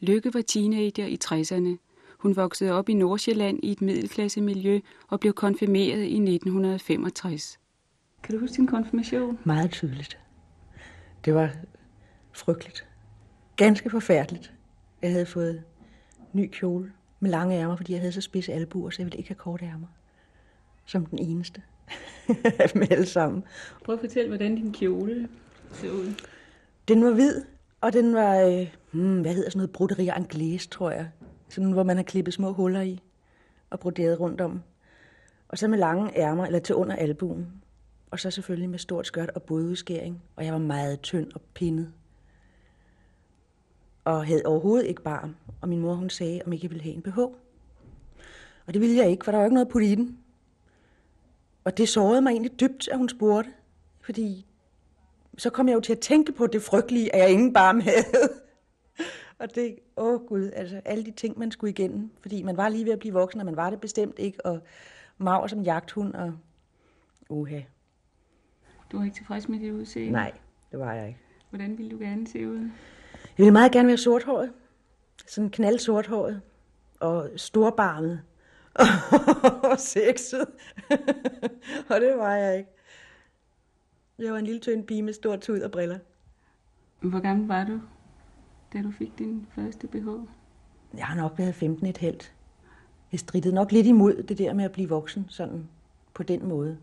Lykke var teenager i 60'erne. Hun voksede op i Nordsjælland i et middelklassemiljø og blev konfirmeret i 1965. Kan du huske din konfirmation? Meget tydeligt. Det var frygteligt. Ganske forfærdeligt. Jeg havde fået ny kjole med lange ærmer, fordi jeg havde så spidse albuer, så jeg ville ikke have korte ærmer. Som den eneste af dem alle sammen. Prøv at fortælle, hvordan din kjole ser ud. Den var hvid, og den var, øh, hmm, hvad hedder sådan noget, broderi anglaise, tror jeg. Sådan, hvor man har klippet små huller i og broderet rundt om. Og så med lange ærmer, eller til under albuen. Og så selvfølgelig med stort skørt og bådudskæring. Og jeg var meget tynd og pindet. Og havde overhovedet ikke barm. Og min mor, hun sagde, om ikke jeg ville have en BH. Og det ville jeg ikke, for der var ikke noget at putte i den. Og det sårede mig egentlig dybt, at hun spurgte. Fordi så kom jeg jo til at tænke på det frygtelige, at jeg ingen barm havde og det, åh gud, altså alle de ting, man skulle igennem. Fordi man var lige ved at blive voksen, og man var det bestemt ikke. Og maver som jagthund, og uha. Du var ikke tilfreds med dit udseende? Nej, det var jeg ikke. Hvordan ville du gerne se ud? Jeg ville meget gerne være sorthåret. Sådan knald sorthåret. Og storbarmet. og sexet. og det var jeg ikke. Jeg var en lille tynd pige med stor tud og briller. Hvor gammel var du, da du fik din første BH? Jeg har nok været 15 et helt. Jeg strittede nok lidt imod det der med at blive voksen, sådan på den måde.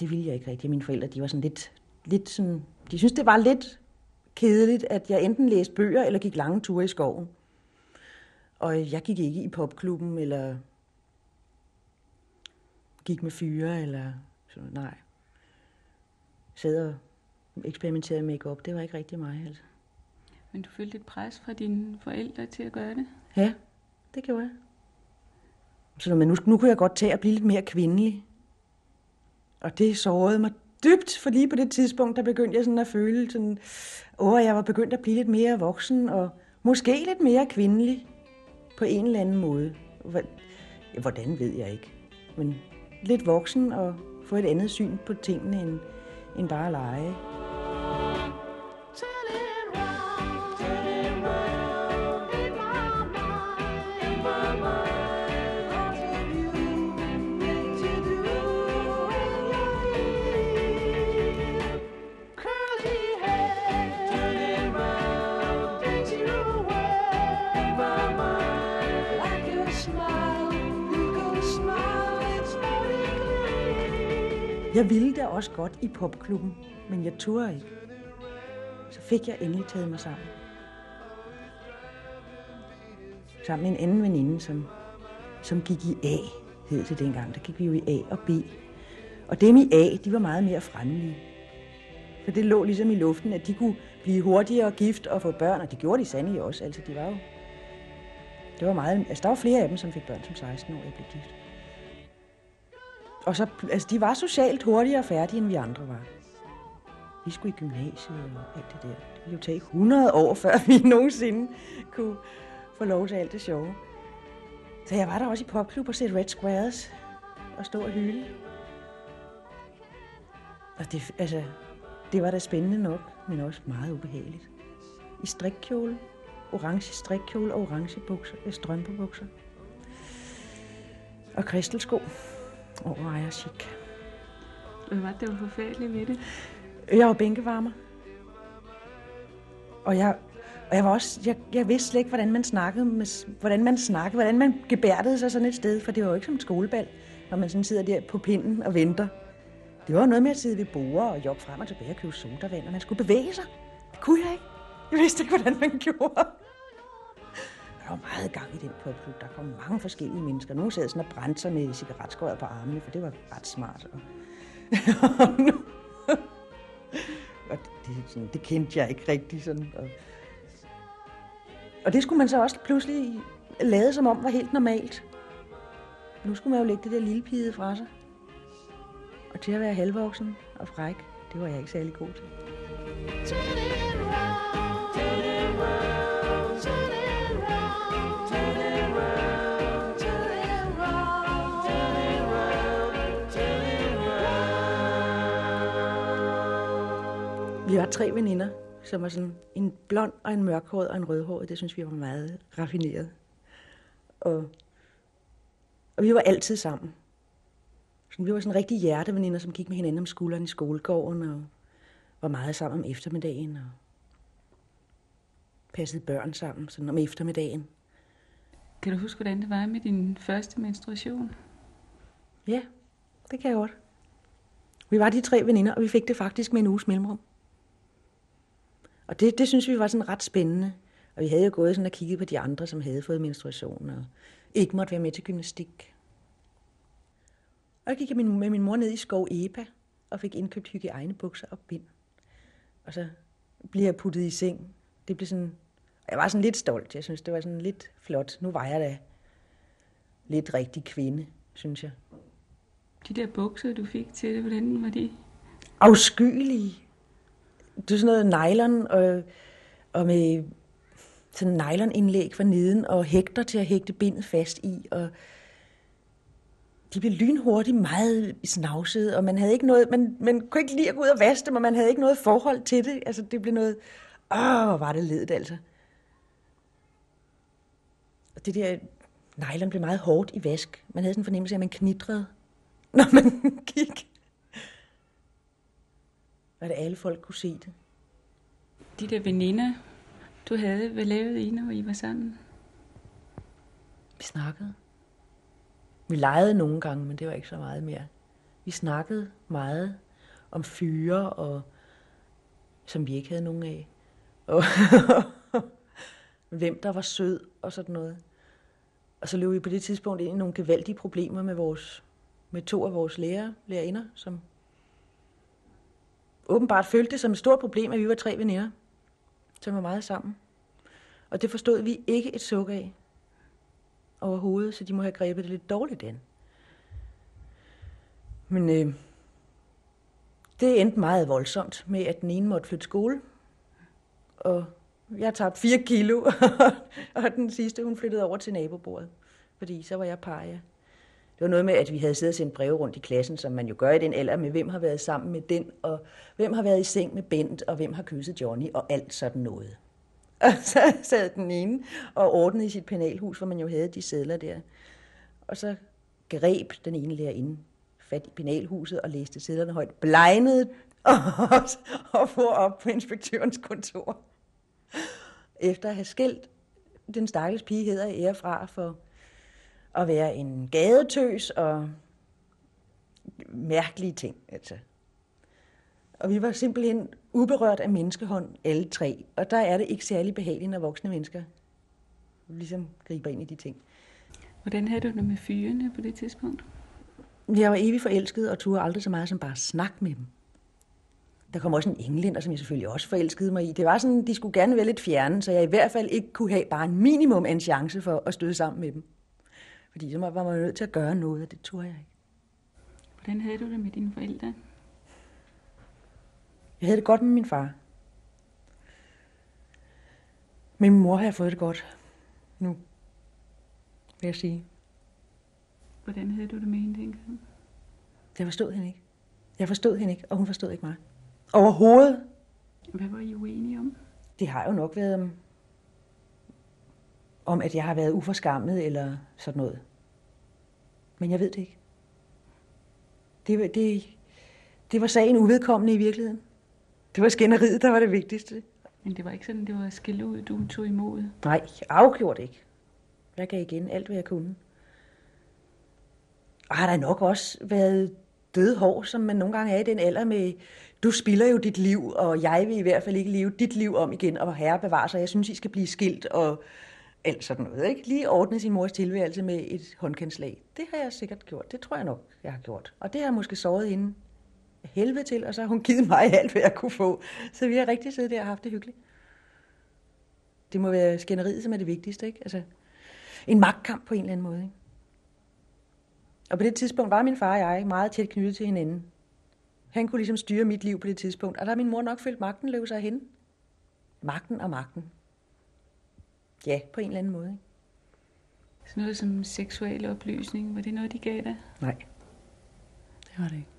Det ville jeg ikke rigtig. Mine forældre, de var sådan lidt, lidt sådan, de synes det var lidt kedeligt, at jeg enten læste bøger eller gik lange ture i skoven. Og jeg gik ikke i popklubben, eller gik med fyre, eller sådan, nej. Sad og eksperimenterede med make det var ikke rigtig mig, altså. Men du følte et pres fra dine forældre til at gøre det? Ja, det gjorde jeg. Så men nu, nu kunne jeg godt tage at blive lidt mere kvindelig. Og det sårede mig dybt, for lige på det tidspunkt, der begyndte jeg sådan at føle, sådan, åh, jeg var begyndt at blive lidt mere voksen, og måske lidt mere kvindelig på en eller anden måde. Hvordan ved jeg ikke. Men lidt voksen og få et andet syn på tingene end, end bare at lege. Jeg ville da også godt i popklubben, men jeg turde ikke. Så fik jeg endelig taget mig sammen. Sammen med en anden veninde, som, som gik i A, hed det dengang. Der gik vi jo i A og B. Og dem i A, de var meget mere fremmelige. For det lå ligesom i luften, at de kunne blive hurtigere gift og få børn, og det gjorde de sandelig også. Altså, de var jo... Det var meget... Altså, der var flere af dem, som fik børn som 16 år, jeg blev gift. Og så, altså, de var socialt hurtigere færdige, end vi andre var. Vi skulle i gymnasiet og alt det der. Det ville jo tage 100 år, før vi nogensinde kunne få lov til alt det sjove. Så jeg var der også i popklub og set Red Squares og stå og hylde. Og det, altså, det var da spændende nok, men også meget ubehageligt. I strikkjole, orange strikkjole og orange bukser, øh, strømpebukser. Og kristelsko over ejer chic. Hvad var det, var forfærdeligt ved det? Jeg var bænkevarmer. Og jeg, og jeg var også, jeg, jeg vidste slet ikke, hvordan man snakkede, med, hvordan man snakkede, hvordan man gebærdede sig sådan et sted, for det var jo ikke som et skolebal, når man sådan sidder der på pinden og venter. Det var noget med at sidde ved borde og jobbe frem og tilbage og købe sodavand, og man skulle bevæge sig. Det kunne jeg ikke. Jeg vidste ikke, hvordan man gjorde. Der var meget gang i den popklub. Der kom mange forskellige mennesker. Nogle sad sådan og brændte sig med cigaretskåret på armene, for det var ret smart. Og, og det, sådan, det kendte jeg ikke rigtig sådan. Og, og det skulle man så også pludselig lade som om var helt normalt. Nu skulle man jo lægge det der lille pige fra sig. Og til at være halvvoksen og fræk, det var jeg ikke særlig god til. Var tre veninder, som var sådan en blond og en mørkhåret og en rødhåret. Det synes vi var meget raffineret. Og, og vi var altid sammen. Så vi var sådan rigtig hjerteveninder, som gik med hinanden om skulderen i skolegården og var meget sammen om eftermiddagen og passede børn sammen sådan om eftermiddagen. Kan du huske, hvordan det var med din første menstruation? Ja, det kan jeg godt. Vi var de tre veninder, og vi fik det faktisk med en uges mellemrum. Og det, det synes vi var sådan ret spændende. Og vi havde jo gået sådan og kigget på de andre, som havde fået menstruation og ikke måtte være med til gymnastik. Og jeg gik med min mor ned i skov Epa og fik indkøbt hygiejnebukser og bind. Og så blev jeg puttet i seng. Det blev sådan, jeg var sådan lidt stolt. Jeg synes, det var sådan lidt flot. Nu var jeg da lidt rigtig kvinde, synes jeg. De der bukser, du fik til det, hvordan var de? Afskyelige. Det er sådan noget nylon og, og med sådan nylonindlæg for neden og hægter til at hægte bindet fast i. Og de blev lynhurtigt meget snavsede, og man havde ikke noget, man, man kunne ikke lige gå ud og vaske dem, og man havde ikke noget forhold til det. Altså, det blev noget, åh, hvor var det ledet altså. Og det der nylon blev meget hårdt i vask. Man havde sådan en fornemmelse af, at man knitrede, når man gik. Og at alle folk kunne se det. De der veninder, du havde, hvad lavede I, når I var sammen? Vi snakkede. Vi legede nogle gange, men det var ikke så meget mere. Vi snakkede meget om fyre, og, som vi ikke havde nogen af. Og hvem der var sød og sådan noget. Og så løb vi på det tidspunkt ind i nogle gevaldige problemer med, vores, med to af vores lærer, lærerinder, som åbenbart følte det som et stort problem, at vi var tre veninder, som var meget sammen. Og det forstod vi ikke et suk af overhovedet, så de må have grebet det lidt dårligt an. Men øh, det endte meget voldsomt med, at den ene måtte flytte skole, og jeg tabte fire kilo, og den sidste, hun flyttede over til nabobordet, fordi så var jeg paria. Det var noget med, at vi havde siddet og sendt breve rundt i klassen, som man jo gør i den alder, med hvem har været sammen med den, og hvem har været i seng med Bent, og hvem har kysset Johnny, og alt sådan noget. Og så sad den ene og ordnede i sit penalhus, hvor man jo havde de sædler der. Og så greb den ene lærerinde fat i penalhuset og læste sædlerne højt, blegnede og, og få op på inspektørens kontor. Efter at have skældt den stakkels pige hedder ære fra for at være en gadetøs og mærkelige ting. Altså. Og vi var simpelthen uberørt af menneskehånd, alle tre. Og der er det ikke særlig behageligt, når voksne mennesker ligesom griber ind i de ting. Hvordan havde du det med fyrene på det tidspunkt? Jeg var evig forelsket og turde aldrig så meget som bare snakke med dem. Der kom også en englænder, som jeg selvfølgelig også forelskede mig i. Det var sådan, de skulle gerne være lidt fjerne, så jeg i hvert fald ikke kunne have bare en minimum af en chance for at støde sammen med dem. Fordi så var man nødt til at gøre noget, og det turde jeg ikke. Hvordan havde du det med dine forældre? Jeg havde det godt med min far. Med min mor har jeg fået det godt nu, vil jeg sige. Hvordan havde du det med hende dengang? Jeg forstod hende ikke. Jeg forstod hende ikke, og hun forstod ikke mig. Overhovedet. Hvad var I uenige om? Det har jo nok været om, om at jeg har været uforskammet eller sådan noget. Men jeg ved det ikke. Det, det, det var sagen uvedkommende i virkeligheden. Det var skænderiet, der var det vigtigste. Men det var ikke sådan, det var skæld ud, du tog imod? Nej, afgjort ikke. Jeg gav igen alt, hvad jeg kunne. Og har der nok også været døde hår, som man nogle gange er i den alder med, du spiller jo dit liv, og jeg vil i hvert fald ikke leve dit liv om igen, og herre bevarer sig, jeg synes, I skal blive skilt, og alt sådan noget. Ikke? Lige ordne sin mors tilværelse med et håndkendslag. Det har jeg sikkert gjort. Det tror jeg nok, jeg har gjort. Og det har jeg måske såret hende helvede til, og så har hun givet mig alt, hvad jeg kunne få. Så vi har rigtig siddet der og haft det hyggeligt. Det må være skænderiet, som er det vigtigste. Ikke? Altså, en magtkamp på en eller anden måde. Ikke? Og på det tidspunkt var min far og jeg meget tæt knyttet til hinanden. Han kunne ligesom styre mit liv på det tidspunkt. Og der har min mor nok følt magten løb sig hen. Magten og magten. Ja, på en eller anden måde. Ikke? Sådan noget som seksuel oplysning, var det noget, de gav dig? Nej, det var det ikke.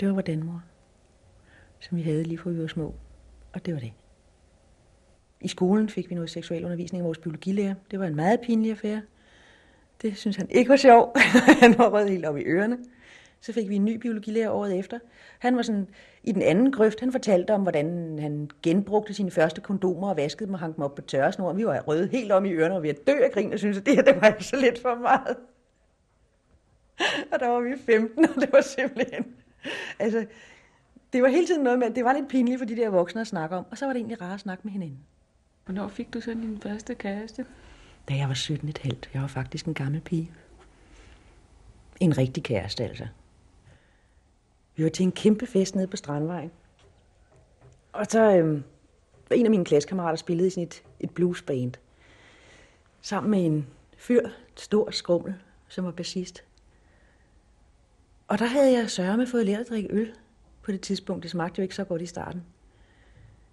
Det var hvordan mor, som vi havde lige fra vi var små. Og det var det. I skolen fik vi noget seksualundervisning af vores biologilærer. Det var en meget pinlig affære. Det synes han ikke var sjov. han var rød helt op i ørerne. Så fik vi en ny biologilærer året efter. Han var sådan i den anden grøft. Han fortalte om, hvordan han genbrugte sine første kondomer og vaskede dem og hang dem op på tørresnor. Vi var røde helt om i ørerne, og vi havde dø af grin og syntes, at det her det var altså lidt for meget. og der var vi 15, og det var simpelthen... Altså, det var hele tiden noget med, at det var lidt pinligt for de der voksne at snakke om, og så var det egentlig rart at snakke med hinanden. Hvornår fik du så din første kæreste? Da jeg var 17,5. Jeg var faktisk en gammel pige. En rigtig kæreste, altså. Vi var til en kæmpe fest nede på Strandvejen. Og så øhm, var en af mine klassekammerater spillede i sådan et, et bluesband. Sammen med en fyr, stor skrummel, som var bassist. Og der havde jeg sørme fået lært at drikke øl på det tidspunkt. Det smagte jo ikke så godt i starten.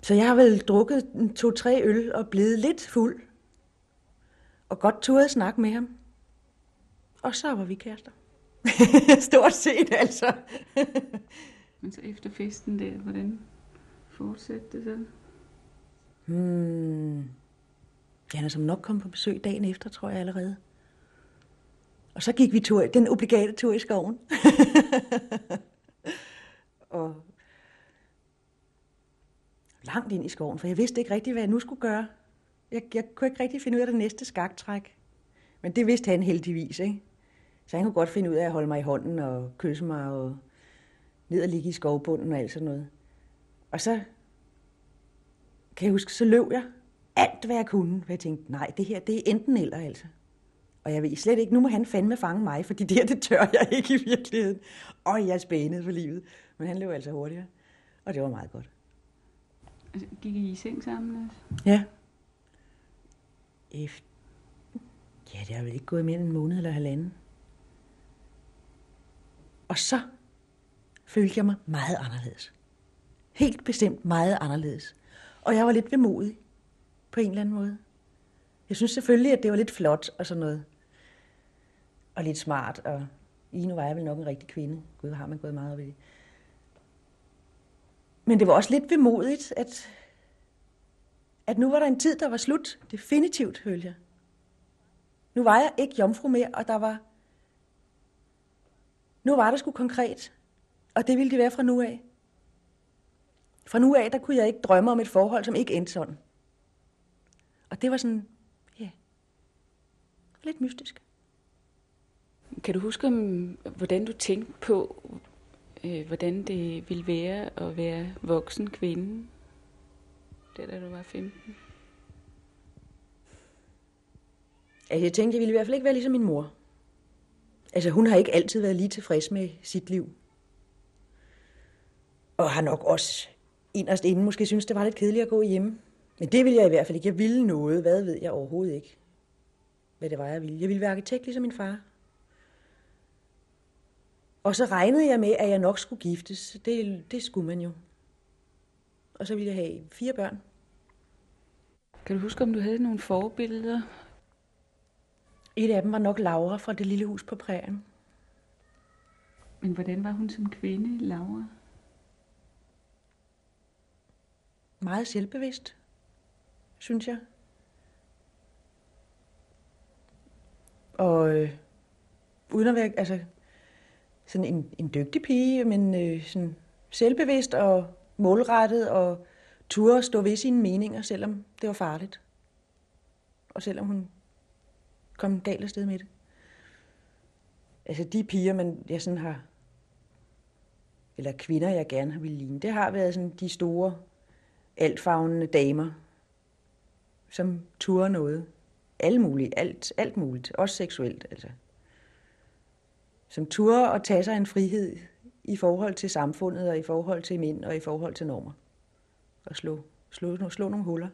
Så jeg har vel drukket to-tre øl og blevet lidt fuld. Og godt turde at snakke med ham. Og så var vi kærester. Stort set altså. Men så efter festen der, hvordan fortsatte det så? Hmm. Han er som nok kommet på besøg dagen efter, tror jeg allerede. Og så gik vi tur, den obligate tur i skoven. og langt ind i skoven, for jeg vidste ikke rigtig, hvad jeg nu skulle gøre. Jeg, jeg kunne ikke rigtig finde ud af det næste skaktræk. Men det vidste han heldigvis, ikke? Så han kunne godt finde ud af at holde mig i hånden og kysse mig og ned og ligge i skovbunden og alt sådan noget. Og så kan jeg huske, så løb jeg alt, hvad jeg kunne. For jeg tænkte, nej, det her, det er enten eller altså. Og jeg ved slet ikke, nu må han fandme fange mig, fordi det her, det tør jeg ikke i virkeligheden. Og jeg er spændet for livet. Men han løb altså hurtigere. Og det var meget godt. Altså, gik I i seng sammen? Ja. Efter... Ja, det har vel ikke gået mere end en måned eller halvanden. Og så følte jeg mig meget anderledes. Helt bestemt meget anderledes. Og jeg var lidt vemodig på en eller anden måde. Jeg synes selvfølgelig, at det var lidt flot og sådan noget. Og lidt smart. Og i nu var jeg vel nok en rigtig kvinde. Gud, har man gået meget op i det. Men det var også lidt vemodigt, at, at nu var der en tid, der var slut. Definitivt, følte jeg. Nu var jeg ikke jomfru mere, og der var... Nu var det sgu konkret. Og det ville det være fra nu af. Fra nu af, der kunne jeg ikke drømme om et forhold, som ikke endte sådan. Og det var sådan, ja, lidt mystisk. Kan du huske, om, hvordan du tænkte på, øh, hvordan det ville være at være voksen kvinde, der da du var 15? Altså, jeg tænkte, jeg ville i hvert fald ikke være ligesom min mor. Altså, hun har ikke altid været lige tilfreds med sit liv. Og har nok også inderst inden måske synes, det var lidt kedeligt at gå hjemme. Men det ville jeg i hvert fald ikke. Jeg ville noget. Hvad ved jeg overhovedet ikke, hvad det var, jeg ville. Jeg ville være arkitekt ligesom min far. Og så regnede jeg med, at jeg nok skulle giftes. Det, det skulle man jo. Og så ville jeg have fire børn. Kan du huske, om du havde nogle forbilleder? Et af dem var nok Laura fra det lille hus på prærien. Men hvordan var hun som kvinde, Laura? Meget selvbevidst, synes jeg. Og øh, uden at være, altså, sådan en, en dygtig pige, men øh, sådan selvbevidst og målrettet og turde stå ved sine meninger, selvom det var farligt. Og selvom hun kom galt afsted med det. Altså de piger, man, jeg sådan har, eller kvinder, jeg gerne har ville ligne, det har været sådan de store, altfavnende damer, som turer noget. Alt muligt, alt, alt muligt, også seksuelt altså som turer og tage sig en frihed i forhold til samfundet og i forhold til mænd og i forhold til normer. Og slå, slå, slå nogle huller.